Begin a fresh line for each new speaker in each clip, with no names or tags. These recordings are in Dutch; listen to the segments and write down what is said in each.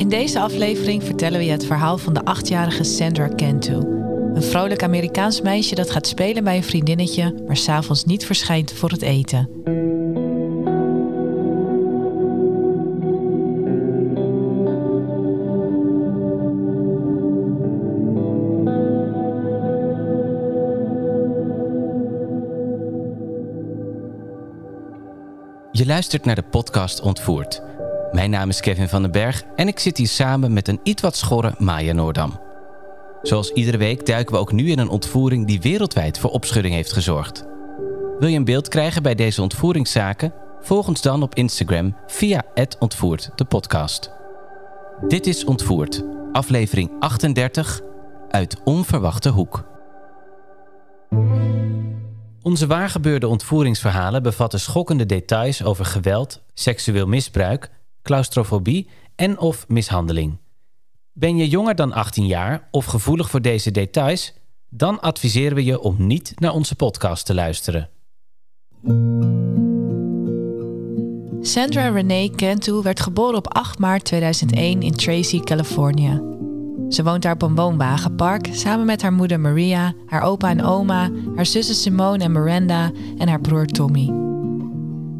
In deze aflevering vertellen we je het verhaal van de achtjarige Sandra Cantu. Een vrolijk Amerikaans meisje dat gaat spelen bij een vriendinnetje, maar s'avonds niet verschijnt voor het eten.
Je luistert naar de podcast Ontvoerd. Mijn naam is Kevin van den Berg en ik zit hier samen met een iets wat schorre Maya Noordam. Zoals iedere week duiken we ook nu in een ontvoering die wereldwijd voor opschudding heeft gezorgd. Wil je een beeld krijgen bij deze ontvoeringszaken? Volg ons dan op Instagram via Ontvoerd, de podcast. Dit is Ontvoerd, aflevering 38 uit Onverwachte Hoek. Onze waargebeurde ontvoeringsverhalen bevatten schokkende details over geweld, seksueel misbruik, claustrofobie en of mishandeling. Ben je jonger dan 18 jaar of gevoelig voor deze details? Dan adviseren we je om niet naar onze podcast te luisteren.
Sandra Renee Cantu werd geboren op 8 maart 2001 in Tracy, Californië. Ze woont daar op een woonwagenpark samen met haar moeder Maria, haar opa en oma, haar zussen Simone en Miranda en haar broer Tommy.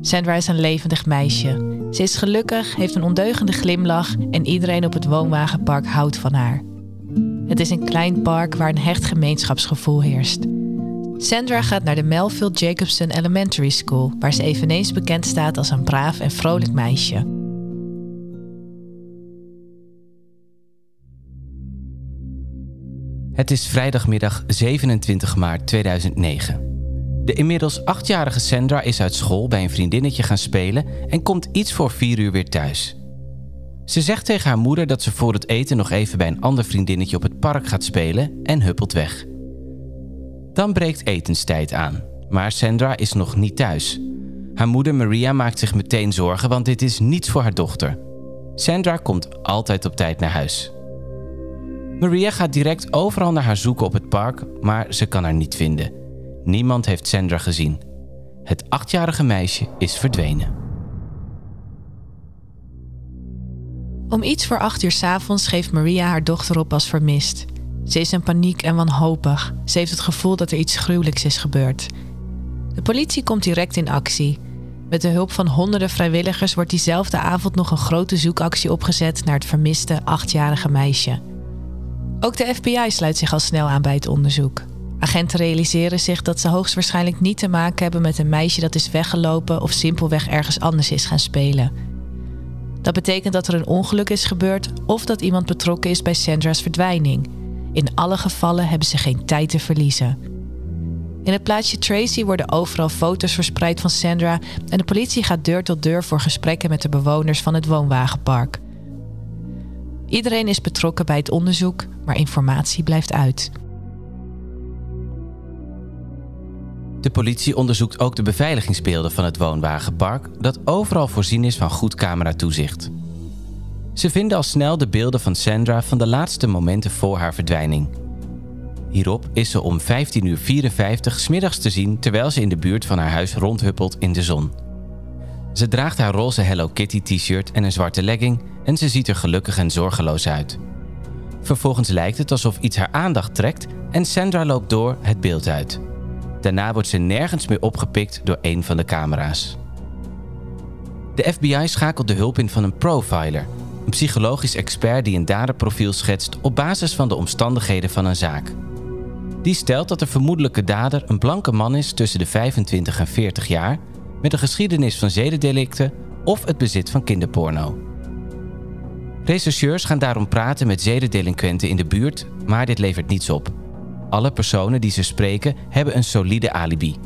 Sandra is een levendig meisje. Ze is gelukkig, heeft een ondeugende glimlach en iedereen op het woonwagenpark houdt van haar. Het is een klein park waar een hecht gemeenschapsgevoel heerst. Sandra gaat naar de Melville Jacobson Elementary School, waar ze eveneens bekend staat als een braaf en vrolijk meisje.
Het is vrijdagmiddag 27 maart 2009. De inmiddels achtjarige Sandra is uit school bij een vriendinnetje gaan spelen en komt iets voor vier uur weer thuis. Ze zegt tegen haar moeder dat ze voor het eten nog even bij een ander vriendinnetje op het park gaat spelen en huppelt weg. Dan breekt etenstijd aan, maar Sandra is nog niet thuis. Haar moeder Maria maakt zich meteen zorgen, want dit is niets voor haar dochter. Sandra komt altijd op tijd naar huis. Maria gaat direct overal naar haar zoeken op het park, maar ze kan haar niet vinden. Niemand heeft Sandra gezien. Het achtjarige meisje is verdwenen.
Om iets voor acht uur 's avonds geeft Maria haar dochter op als vermist. Ze is in paniek en wanhopig. Ze heeft het gevoel dat er iets gruwelijks is gebeurd. De politie komt direct in actie. Met de hulp van honderden vrijwilligers wordt diezelfde avond nog een grote zoekactie opgezet naar het vermiste achtjarige meisje. Ook de FBI sluit zich al snel aan bij het onderzoek. Agenten realiseren zich dat ze hoogstwaarschijnlijk niet te maken hebben met een meisje dat is weggelopen of simpelweg ergens anders is gaan spelen. Dat betekent dat er een ongeluk is gebeurd of dat iemand betrokken is bij Sandra's verdwijning. In alle gevallen hebben ze geen tijd te verliezen. In het plaatsje Tracy worden overal foto's verspreid van Sandra en de politie gaat deur tot deur voor gesprekken met de bewoners van het woonwagenpark. Iedereen is betrokken bij het onderzoek, maar informatie blijft uit.
De politie onderzoekt ook de beveiligingsbeelden van het woonwagenpark, dat overal voorzien is van goed cameratoezicht. Ze vinden al snel de beelden van Sandra van de laatste momenten voor haar verdwijning. Hierop is ze om 15.54 uur 54 smiddags te zien terwijl ze in de buurt van haar huis rondhuppelt in de zon. Ze draagt haar roze Hello Kitty t-shirt en een zwarte legging en ze ziet er gelukkig en zorgeloos uit. Vervolgens lijkt het alsof iets haar aandacht trekt en Sandra loopt door het beeld uit. Daarna wordt ze nergens meer opgepikt door een van de camera's. De FBI schakelt de hulp in van een profiler, een psychologisch expert die een daderprofiel schetst op basis van de omstandigheden van een zaak. Die stelt dat de vermoedelijke dader een blanke man is tussen de 25 en 40 jaar met een geschiedenis van zedendelicten of het bezit van kinderporno. Rechercheurs gaan daarom praten met zedendelinquenten in de buurt, maar dit levert niets op. Alle personen die ze spreken hebben een solide alibi.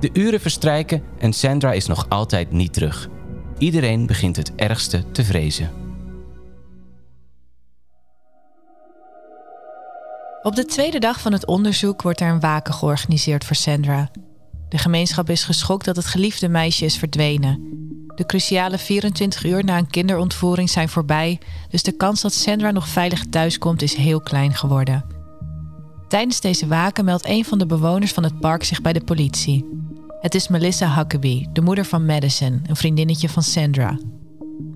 De uren verstrijken en Sandra is nog altijd niet terug. Iedereen begint het ergste te vrezen.
Op de tweede dag van het onderzoek wordt er een waken georganiseerd voor Sandra. De gemeenschap is geschokt dat het geliefde meisje is verdwenen. De cruciale 24 uur na een kinderontvoering zijn voorbij, dus de kans dat Sandra nog veilig thuiskomt is heel klein geworden. Tijdens deze waken meldt een van de bewoners van het park zich bij de politie. Het is Melissa Huckabee, de moeder van Madison, een vriendinnetje van Sandra.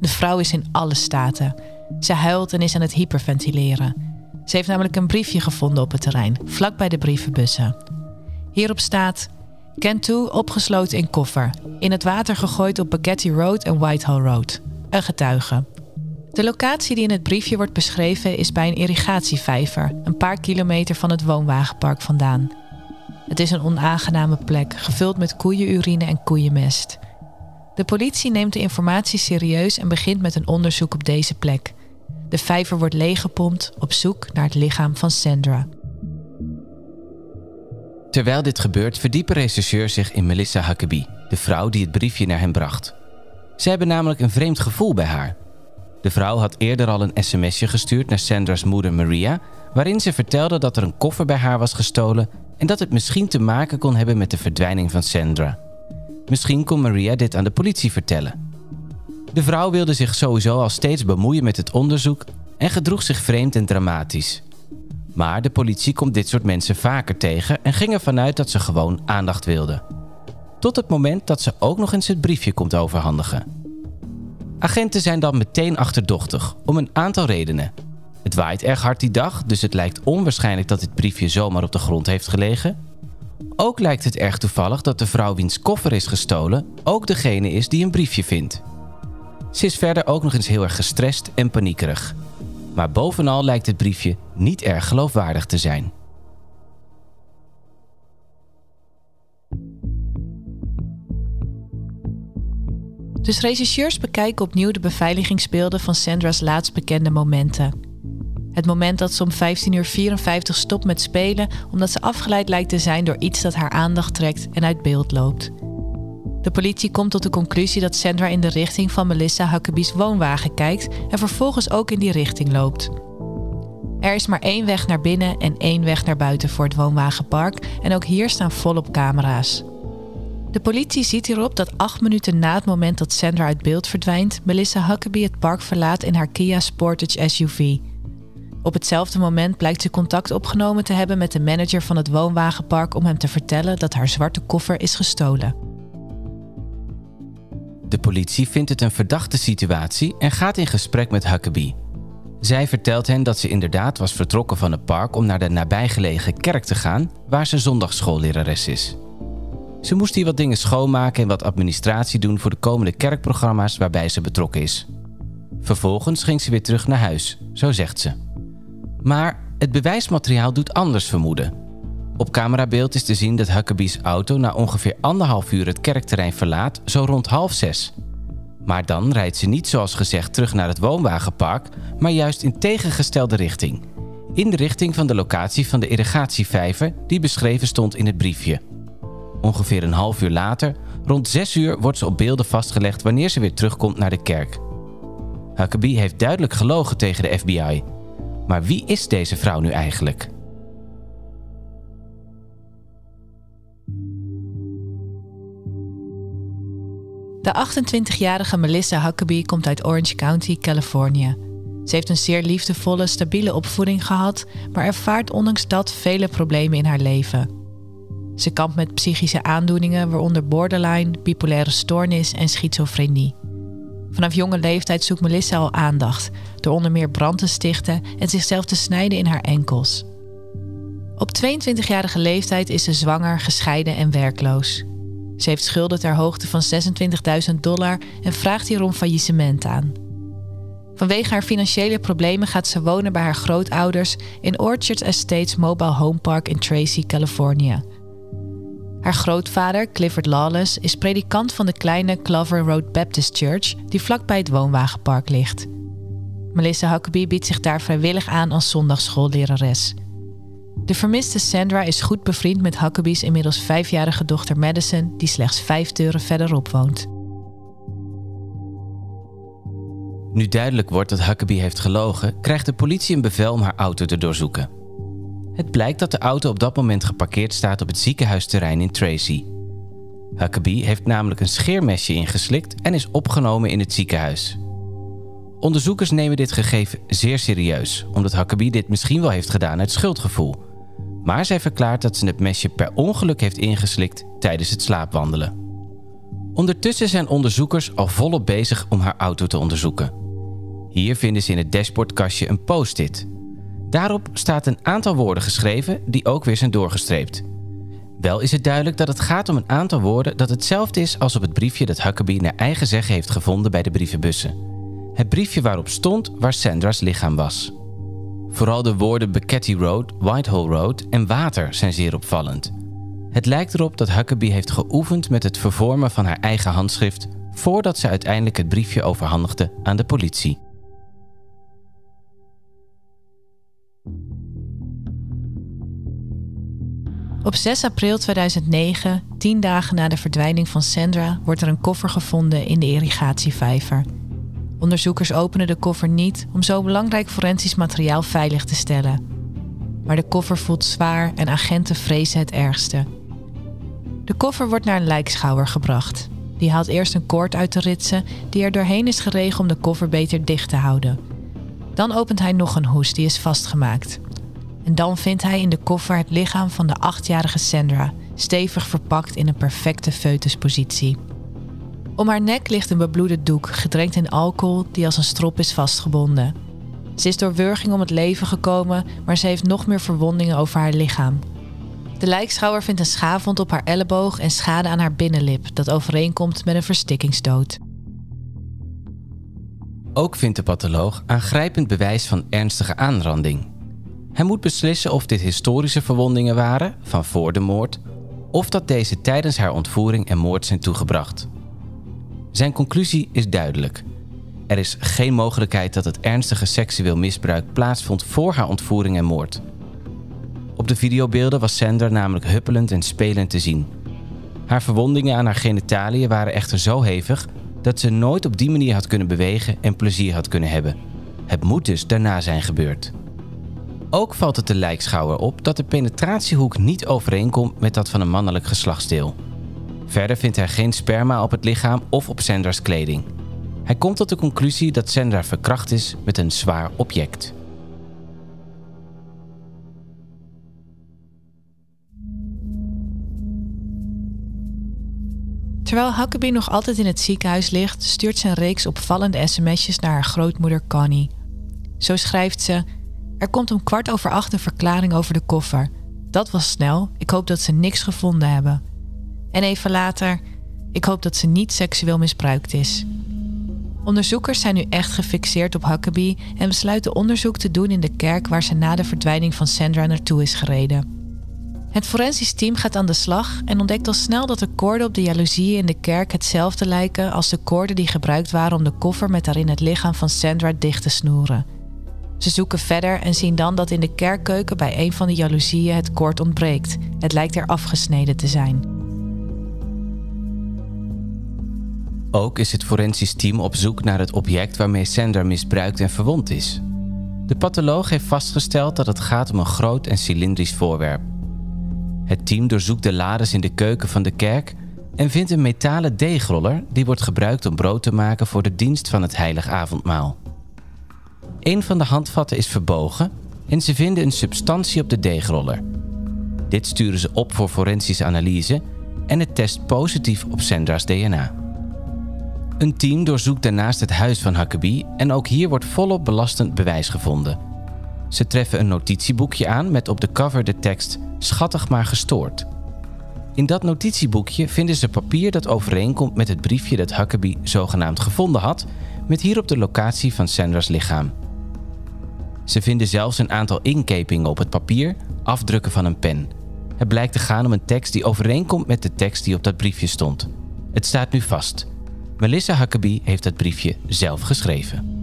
De vrouw is in alle staten. Ze huilt en is aan het hyperventileren. Ze heeft namelijk een briefje gevonden op het terrein, vlak bij de brievenbussen. Hierop staat: Kentu opgesloten in koffer, in het water gegooid op Baghetti Road en Whitehall Road. Een getuige. De locatie die in het briefje wordt beschreven is bij een irrigatievijver, een paar kilometer van het woonwagenpark vandaan. Het is een onaangename plek, gevuld met koeienurine en koeienmest. De politie neemt de informatie serieus en begint met een onderzoek op deze plek. De vijver wordt leeggepompt op zoek naar het lichaam van Sandra.
Terwijl dit gebeurt, verdiepen rechercheurs zich in Melissa Huckabee, de vrouw die het briefje naar hem bracht. Ze hebben namelijk een vreemd gevoel bij haar. De vrouw had eerder al een sms'je gestuurd naar Sandra's moeder Maria, waarin ze vertelde dat er een koffer bij haar was gestolen en dat het misschien te maken kon hebben met de verdwijning van Sandra. Misschien kon Maria dit aan de politie vertellen. De vrouw wilde zich sowieso al steeds bemoeien met het onderzoek en gedroeg zich vreemd en dramatisch. Maar de politie komt dit soort mensen vaker tegen en ging ervan uit dat ze gewoon aandacht wilde. Tot het moment dat ze ook nog eens het briefje komt overhandigen. Agenten zijn dan meteen achterdochtig, om een aantal redenen. Het waait erg hard die dag, dus het lijkt onwaarschijnlijk dat dit briefje zomaar op de grond heeft gelegen. Ook lijkt het erg toevallig dat de vrouw wiens koffer is gestolen ook degene is die een briefje vindt. Ze is verder ook nog eens heel erg gestrest en paniekerig. Maar bovenal lijkt het briefje niet erg geloofwaardig te zijn.
Dus regisseurs bekijken opnieuw de beveiligingsbeelden van Sandra's laatst bekende momenten. Het moment dat ze om 15 uur 54 stopt met spelen omdat ze afgeleid lijkt te zijn door iets dat haar aandacht trekt en uit beeld loopt. De politie komt tot de conclusie dat Sandra in de richting van Melissa Huckabee's woonwagen kijkt en vervolgens ook in die richting loopt. Er is maar één weg naar binnen en één weg naar buiten voor het woonwagenpark en ook hier staan volop camera's. De politie ziet hierop dat acht minuten na het moment dat Sandra uit beeld verdwijnt, Melissa Huckabee het park verlaat in haar Kia Sportage SUV. Op hetzelfde moment blijkt ze contact opgenomen te hebben met de manager van het woonwagenpark om hem te vertellen dat haar zwarte koffer is gestolen.
De politie vindt het een verdachte situatie en gaat in gesprek met Huckabee. Zij vertelt hen dat ze inderdaad was vertrokken van het park om naar de nabijgelegen kerk te gaan, waar ze zondagschoollerares is. Ze moest hier wat dingen schoonmaken en wat administratie doen voor de komende kerkprogramma's waarbij ze betrokken is. Vervolgens ging ze weer terug naar huis, zo zegt ze. Maar het bewijsmateriaal doet anders vermoeden. Op camerabeeld is te zien dat Huckabee's auto na ongeveer anderhalf uur het kerkterrein verlaat, zo rond half zes. Maar dan rijdt ze niet zoals gezegd terug naar het woonwagenpark, maar juist in tegengestelde richting. In de richting van de locatie van de irrigatievijver die beschreven stond in het briefje. Ongeveer een half uur later, rond zes uur, wordt ze op beelden vastgelegd wanneer ze weer terugkomt naar de kerk. Huckabee heeft duidelijk gelogen tegen de FBI. Maar wie is deze vrouw nu eigenlijk?
De 28-jarige Melissa Huckabee komt uit Orange County, Californië. Ze heeft een zeer liefdevolle, stabiele opvoeding gehad, maar ervaart ondanks dat vele problemen in haar leven. Ze kampt met psychische aandoeningen, waaronder borderline, bipolaire stoornis en schizofrenie. Vanaf jonge leeftijd zoekt Melissa al aandacht, door onder meer brand te stichten en zichzelf te snijden in haar enkels. Op 22-jarige leeftijd is ze zwanger, gescheiden en werkloos. Ze heeft schulden ter hoogte van 26.000 dollar en vraagt hierom faillissement aan. Vanwege haar financiële problemen gaat ze wonen bij haar grootouders in Orchard Estates Mobile Home Park in Tracy, Californië. Haar grootvader, Clifford Lawless, is predikant van de kleine Clover Road Baptist Church die vlakbij het woonwagenpark ligt. Melissa Huckabee biedt zich daar vrijwillig aan als zondagsschoollerares. De vermiste Sandra is goed bevriend met Huckabee's inmiddels vijfjarige dochter Madison, die slechts vijf deuren verderop woont.
Nu duidelijk wordt dat Huckabee heeft gelogen, krijgt de politie een bevel om haar auto te doorzoeken. Het blijkt dat de auto op dat moment geparkeerd staat op het ziekenhuisterrein in Tracy. Huckabee heeft namelijk een scheermesje ingeslikt en is opgenomen in het ziekenhuis. Onderzoekers nemen dit gegeven zeer serieus, omdat Huckabee dit misschien wel heeft gedaan uit schuldgevoel. Maar zij verklaart dat ze het mesje per ongeluk heeft ingeslikt tijdens het slaapwandelen. Ondertussen zijn onderzoekers al volop bezig om haar auto te onderzoeken. Hier vinden ze in het dashboardkastje een post-it. Daarop staat een aantal woorden geschreven die ook weer zijn doorgestreept. Wel is het duidelijk dat het gaat om een aantal woorden dat hetzelfde is als op het briefje dat Huckabee naar eigen zeggen heeft gevonden bij de brievenbussen. Het briefje waarop stond waar Sandra's lichaam was. Vooral de woorden Becketty Road, Whitehall Road en water zijn zeer opvallend. Het lijkt erop dat Huckabee heeft geoefend met het vervormen van haar eigen handschrift voordat ze uiteindelijk het briefje overhandigde aan de politie.
Op 6 april 2009, tien dagen na de verdwijning van Sandra, wordt er een koffer gevonden in de irrigatievijver. Onderzoekers openen de koffer niet om zo belangrijk forensisch materiaal veilig te stellen. Maar de koffer voelt zwaar en agenten vrezen het ergste. De koffer wordt naar een lijkschouwer gebracht. Die haalt eerst een koord uit de ritsen die er doorheen is geregen om de koffer beter dicht te houden. Dan opent hij nog een hoes die is vastgemaakt. En dan vindt hij in de koffer het lichaam van de achtjarige Sandra, stevig verpakt in een perfecte foetuspositie. Om haar nek ligt een bebloede doek, gedrenkt in alcohol, die als een strop is vastgebonden. Ze is door wurging om het leven gekomen, maar ze heeft nog meer verwondingen over haar lichaam. De lijkschouwer vindt een schaafwond op haar elleboog en schade aan haar binnenlip, dat overeenkomt met een verstikkingsdood.
Ook vindt de patholoog aangrijpend bewijs van ernstige aanranding. Hij moet beslissen of dit historische verwondingen waren van voor de moord, of dat deze tijdens haar ontvoering en moord zijn toegebracht. Zijn conclusie is duidelijk. Er is geen mogelijkheid dat het ernstige seksueel misbruik plaatsvond voor haar ontvoering en moord. Op de videobeelden was Sander namelijk huppelend en spelend te zien. Haar verwondingen aan haar genitaliën waren echter zo hevig dat ze nooit op die manier had kunnen bewegen en plezier had kunnen hebben. Het moet dus daarna zijn gebeurd. Ook valt het de lijkschouwer op dat de penetratiehoek niet overeenkomt met dat van een mannelijk geslachtsdeel. Verder vindt hij geen sperma op het lichaam of op Sandra's kleding. Hij komt tot de conclusie dat Sandra verkracht is met een zwaar object.
Terwijl Huckabee nog altijd in het ziekenhuis ligt, stuurt ze een reeks opvallende sms'jes naar haar grootmoeder Connie. Zo schrijft ze: Er komt om kwart over acht een verklaring over de koffer. Dat was snel. Ik hoop dat ze niks gevonden hebben. En even later: Ik hoop dat ze niet seksueel misbruikt is. Onderzoekers zijn nu echt gefixeerd op Huckabee en besluiten onderzoek te doen in de kerk waar ze na de verdwijning van Sandra naartoe is gereden. Het forensisch team gaat aan de slag en ontdekt al snel dat de koorden op de jaloezieën in de kerk hetzelfde lijken als de koorden die gebruikt waren om de koffer met daarin het lichaam van Sandra dicht te snoeren. Ze zoeken verder en zien dan dat in de kerkkeuken bij een van de jaloezieën het koord ontbreekt. Het lijkt er afgesneden te zijn.
Ook is het forensisch team op zoek naar het object waarmee Sandra misbruikt en verwond is. De patholoog heeft vastgesteld dat het gaat om een groot en cilindrisch voorwerp. Het team doorzoekt de lades in de keuken van de kerk en vindt een metalen deegroller die wordt gebruikt om brood te maken voor de dienst van het heilig avondmaal. Een van de handvatten is verbogen en ze vinden een substantie op de deegroller. Dit sturen ze op voor forensische analyse en het test positief op Sandra's DNA. Een team doorzoekt daarnaast het huis van Huckabee en ook hier wordt volop belastend bewijs gevonden. Ze treffen een notitieboekje aan met op de cover de tekst Schattig maar gestoord. In dat notitieboekje vinden ze papier dat overeenkomt met het briefje dat Huckabee zogenaamd gevonden had, met hierop de locatie van Sandra's lichaam. Ze vinden zelfs een aantal inkepingen op het papier, afdrukken van een pen. Het blijkt te gaan om een tekst die overeenkomt met de tekst die op dat briefje stond. Het staat nu vast. Melissa Huckabee heeft het briefje zelf geschreven.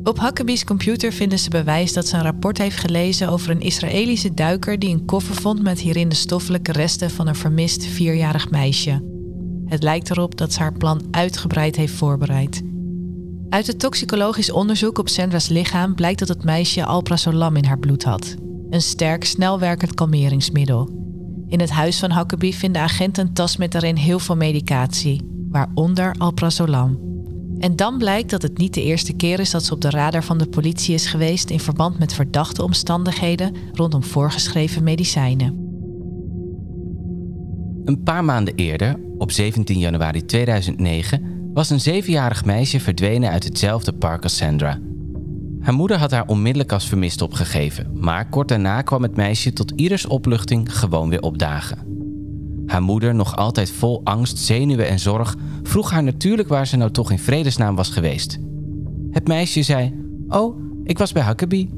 Op Op Huckabee's computer vinden ze bewijs dat ze een rapport heeft gelezen over een Israëlische duiker die een koffer vond met hierin de stoffelijke resten van een vermist vierjarig meisje. Het lijkt erop dat ze haar plan uitgebreid heeft voorbereid. Uit het toxicologisch onderzoek op Sandra's lichaam blijkt dat het meisje alprazolam in haar bloed had. Een sterk, snelwerkend kalmeringsmiddel. In het huis van Huckabee vinden agenten een tas met daarin heel veel medicatie, waaronder alprazolam. En dan blijkt dat het niet de eerste keer is dat ze op de radar van de politie is geweest in verband met verdachte omstandigheden rondom voorgeschreven medicijnen.
Een paar maanden eerder, op 17 januari 2009, was een zevenjarig meisje verdwenen uit hetzelfde park als Sandra. Haar moeder had haar onmiddellijk als vermist opgegeven, maar kort daarna kwam het meisje tot ieders opluchting gewoon weer opdagen. Haar moeder, nog altijd vol angst, zenuwen en zorg, vroeg haar natuurlijk waar ze nou toch in vredesnaam was geweest. Het meisje zei: Oh, ik was bij Huckabee.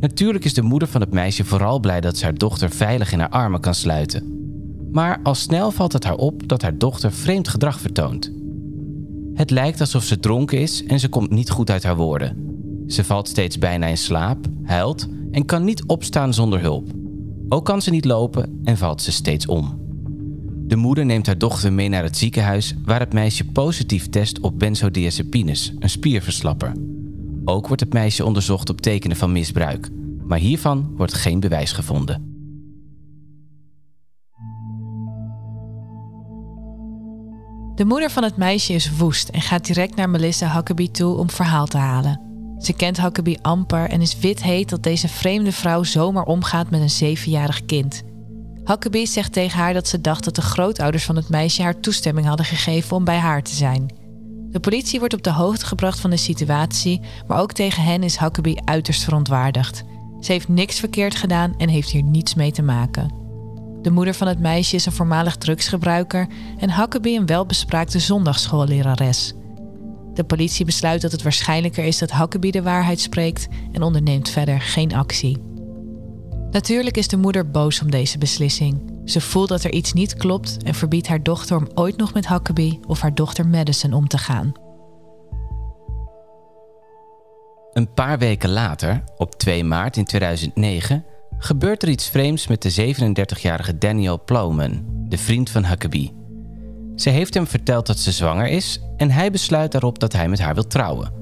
Natuurlijk is de moeder van het meisje vooral blij dat ze haar dochter veilig in haar armen kan sluiten. Maar al snel valt het haar op dat haar dochter vreemd gedrag vertoont. Het lijkt alsof ze dronken is en ze komt niet goed uit haar woorden. Ze valt steeds bijna in slaap, huilt en kan niet opstaan zonder hulp. Ook kan ze niet lopen en valt ze steeds om. De moeder neemt haar dochter mee naar het ziekenhuis waar het meisje positief test op benzodiazepines, een spierverslapper. Ook wordt het meisje onderzocht op tekenen van misbruik, maar hiervan wordt geen bewijs gevonden.
De moeder van het meisje is woest en gaat direct naar Melissa Huckabee toe om verhaal te halen. Ze kent Huckabee amper en is wit heet dat deze vreemde vrouw zomaar omgaat met een zevenjarig kind. Huckabee zegt tegen haar dat ze dacht dat de grootouders van het meisje haar toestemming hadden gegeven om bij haar te zijn. De politie wordt op de hoogte gebracht van de situatie, maar ook tegen hen is Huckabee uiterst verontwaardigd. Ze heeft niks verkeerd gedaan en heeft hier niets mee te maken. De moeder van het meisje is een voormalig drugsgebruiker en Huckabee een welbespraakte zondagsschoollerares. De politie besluit dat het waarschijnlijker is dat Huckabee de waarheid spreekt en onderneemt verder geen actie. Natuurlijk is de moeder boos om deze beslissing. Ze voelt dat er iets niet klopt en verbiedt haar dochter om ooit nog met Huckabee of haar dochter Madison om te gaan.
Een paar weken later, op 2 maart in 2009, gebeurt er iets vreemds met de 37-jarige Daniel Plowman, de vriend van Huckabee. Ze heeft hem verteld dat ze zwanger is en hij besluit daarop dat hij met haar wil trouwen.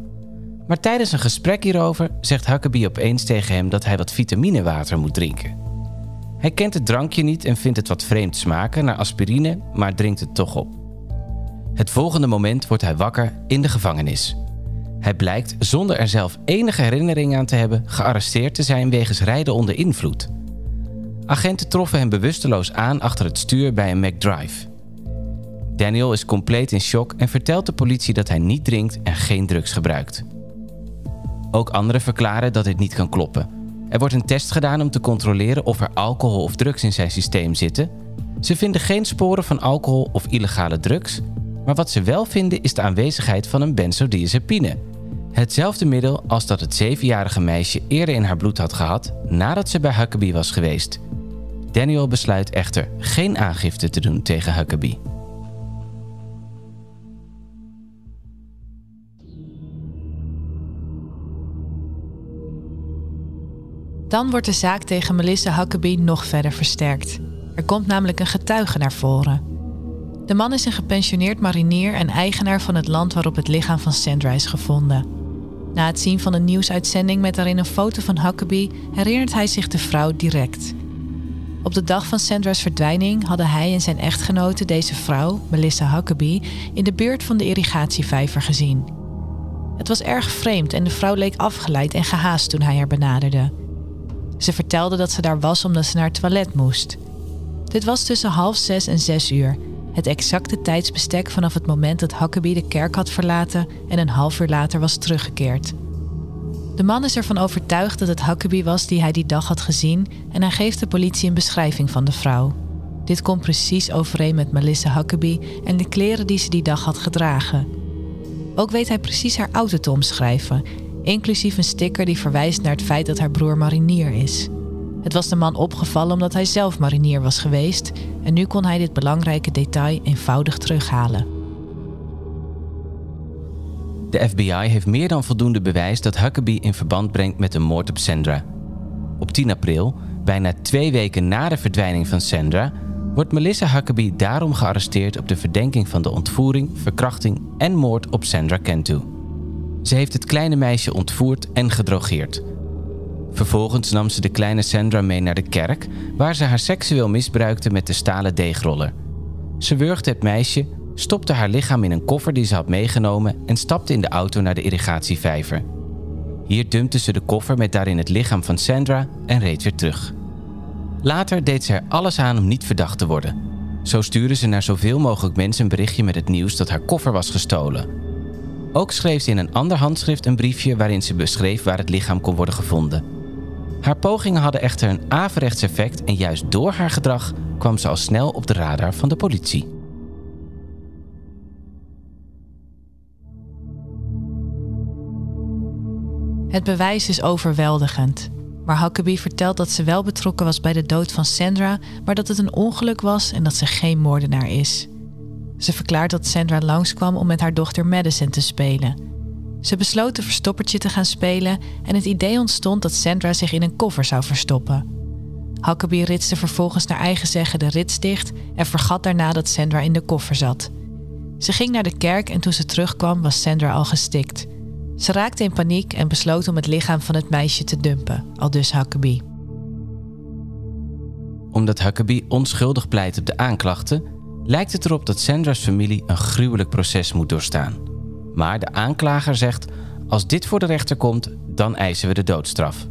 Maar tijdens een gesprek hierover zegt Huckabee opeens tegen hem dat hij wat vitaminewater moet drinken. Hij kent het drankje niet en vindt het wat vreemd smaken naar aspirine, maar drinkt het toch op. Het volgende moment wordt hij wakker in de gevangenis. Hij blijkt, zonder er zelf enige herinnering aan te hebben, gearresteerd te zijn wegens rijden onder invloed. Agenten troffen hem bewusteloos aan achter het stuur bij een McDrive. Daniel is compleet in shock en vertelt de politie dat hij niet drinkt en geen drugs gebruikt. Ook anderen verklaren dat dit niet kan kloppen. Er wordt een test gedaan om te controleren of er alcohol of drugs in zijn systeem zitten. Ze vinden geen sporen van alcohol of illegale drugs, maar wat ze wel vinden is de aanwezigheid van een benzodiazepine. Hetzelfde middel als dat het zevenjarige meisje eerder in haar bloed had gehad nadat ze bij Huckabee was geweest. Daniel besluit echter geen aangifte te doen tegen Huckabee.
Dan wordt de zaak tegen Melissa Huckabee nog verder versterkt. Er komt namelijk een getuige naar voren. De man is een gepensioneerd marinier en eigenaar van het land waarop het lichaam van Sandra is gevonden. Na het zien van een nieuwsuitzending met daarin een foto van Huckabee herinnert hij zich de vrouw direct. Op de dag van Sandra's verdwijning hadden hij en zijn echtgenote deze vrouw, Melissa Huckabee, in de buurt van de irrigatievijver gezien. Het was erg vreemd en de vrouw leek afgeleid en gehaast toen hij haar benaderde. Ze vertelde dat ze daar was omdat ze naar het toilet moest. Dit was tussen half zes en zes uur, het exacte tijdsbestek vanaf het moment dat Huckabee de kerk had verlaten en een half uur later was teruggekeerd. De man is ervan overtuigd dat het Huckabee was die hij die dag had gezien en hij geeft de politie een beschrijving van de vrouw. Dit komt precies overeen met Melissa Huckabee en de kleren die ze die dag had gedragen. Ook weet hij precies haar auto te omschrijven inclusief een sticker die verwijst naar het feit dat haar broer marinier is. Het was de man opgevallen omdat hij zelf marinier was geweest en nu kon hij dit belangrijke detail eenvoudig terughalen.
De FBI heeft meer dan voldoende bewijs dat Huckabee in verband brengt met de moord op Sandra. Op 10 april, bijna twee weken na de verdwijning van Sandra, wordt Melissa Huckabee daarom gearresteerd op de verdenking van de ontvoering, verkrachting en moord op Sandra Cantu. Ze heeft het kleine meisje ontvoerd en gedrogeerd. Vervolgens nam ze de kleine Sandra mee naar de kerk, waar ze haar seksueel misbruikte met de stalen deegroller. Ze wurgde het meisje, stopte haar lichaam in een koffer die ze had meegenomen en stapte in de auto naar de irrigatievijver. Hier dumpte ze de koffer met daarin het lichaam van Sandra en reed weer terug. Later deed ze er alles aan om niet verdacht te worden. Zo stuurde ze naar zoveel mogelijk mensen een berichtje met het nieuws dat haar koffer was gestolen. Ook schreef ze in een ander handschrift een briefje waarin ze beschreef waar het lichaam kon worden gevonden. Haar pogingen hadden echter een averechts effect en juist door haar gedrag kwam ze al snel op de radar van de politie.
Het bewijs is overweldigend. Maar Huckabee vertelt dat ze wel betrokken was bij de dood van Sandra, maar dat het een ongeluk was en dat ze geen moordenaar is. Ze verklaart dat Sandra langskwam om met haar dochter Madison te spelen. Ze besloot een verstoppertje te gaan spelen en het idee ontstond dat Sandra zich in een koffer zou verstoppen. Huckabee ritste vervolgens naar eigen zeggen de rits dicht en vergat daarna dat Sandra in de koffer zat. Ze ging naar de kerk en toen ze terugkwam was Sandra al gestikt. Ze raakte in paniek en besloot om het lichaam van het meisje te dumpen, al dus Huckabee.
Omdat Huckabee onschuldig pleit op de aanklachten, lijkt het erop dat Sandra's familie een gruwelijk proces moet doorstaan. Maar de aanklager zegt: als dit voor de rechter komt, dan eisen we de doodstraf.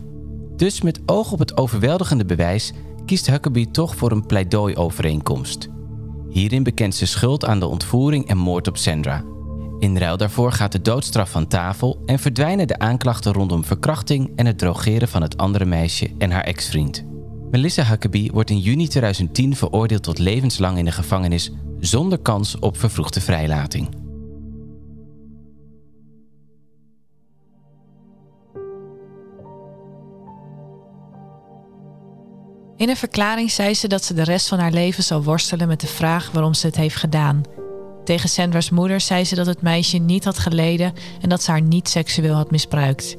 Dus met oog op het overweldigende bewijs kiest Huckabee toch voor een pleidooiovereenkomst. Hierin bekent ze schuld aan de ontvoering en moord op Sandra in ruil daarvoor gaat de doodstraf van tafel en verdwijnen de aanklachten rondom verkrachting en het drogeren van het andere meisje en haar ex-vriend. Melissa Huckabee wordt in juni 2010 veroordeeld tot levenslang in de gevangenis zonder kans op vervroegde vrijlating.
In een verklaring zei ze dat ze de rest van haar leven zal worstelen met de vraag waarom ze het heeft gedaan tegen Sandra's moeder zei ze dat het meisje niet had geleden en dat ze haar niet seksueel had misbruikt.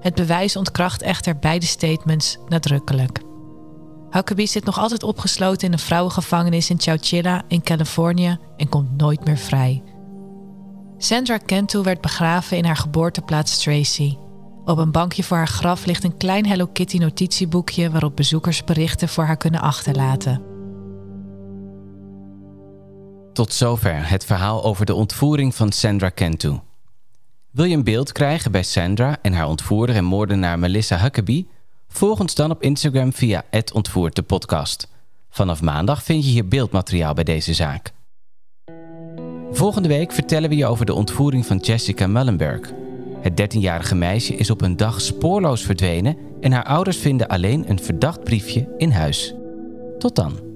Het bewijs ontkracht echter beide statements nadrukkelijk. Huckabee zit nog altijd opgesloten in een vrouwengevangenis in Chowchilla in Californië en komt nooit meer vrij. Sandra Cantu werd begraven in haar geboorteplaats Tracy. Op een bankje voor haar graf ligt een klein Hello Kitty notitieboekje waarop bezoekers berichten voor haar kunnen achterlaten.
Tot zover het verhaal over de ontvoering van Sandra Cantu. Wil je een beeld krijgen bij Sandra en haar ontvoerder en moordenaar Melissa Huckabee? Volg ons dan op Instagram via podcast. Vanaf maandag vind je hier beeldmateriaal bij deze zaak. Volgende week vertellen we je over de ontvoering van Jessica Mullenberg. Het 13-jarige meisje is op een dag spoorloos verdwenen en haar ouders vinden alleen een verdacht briefje in huis. Tot dan.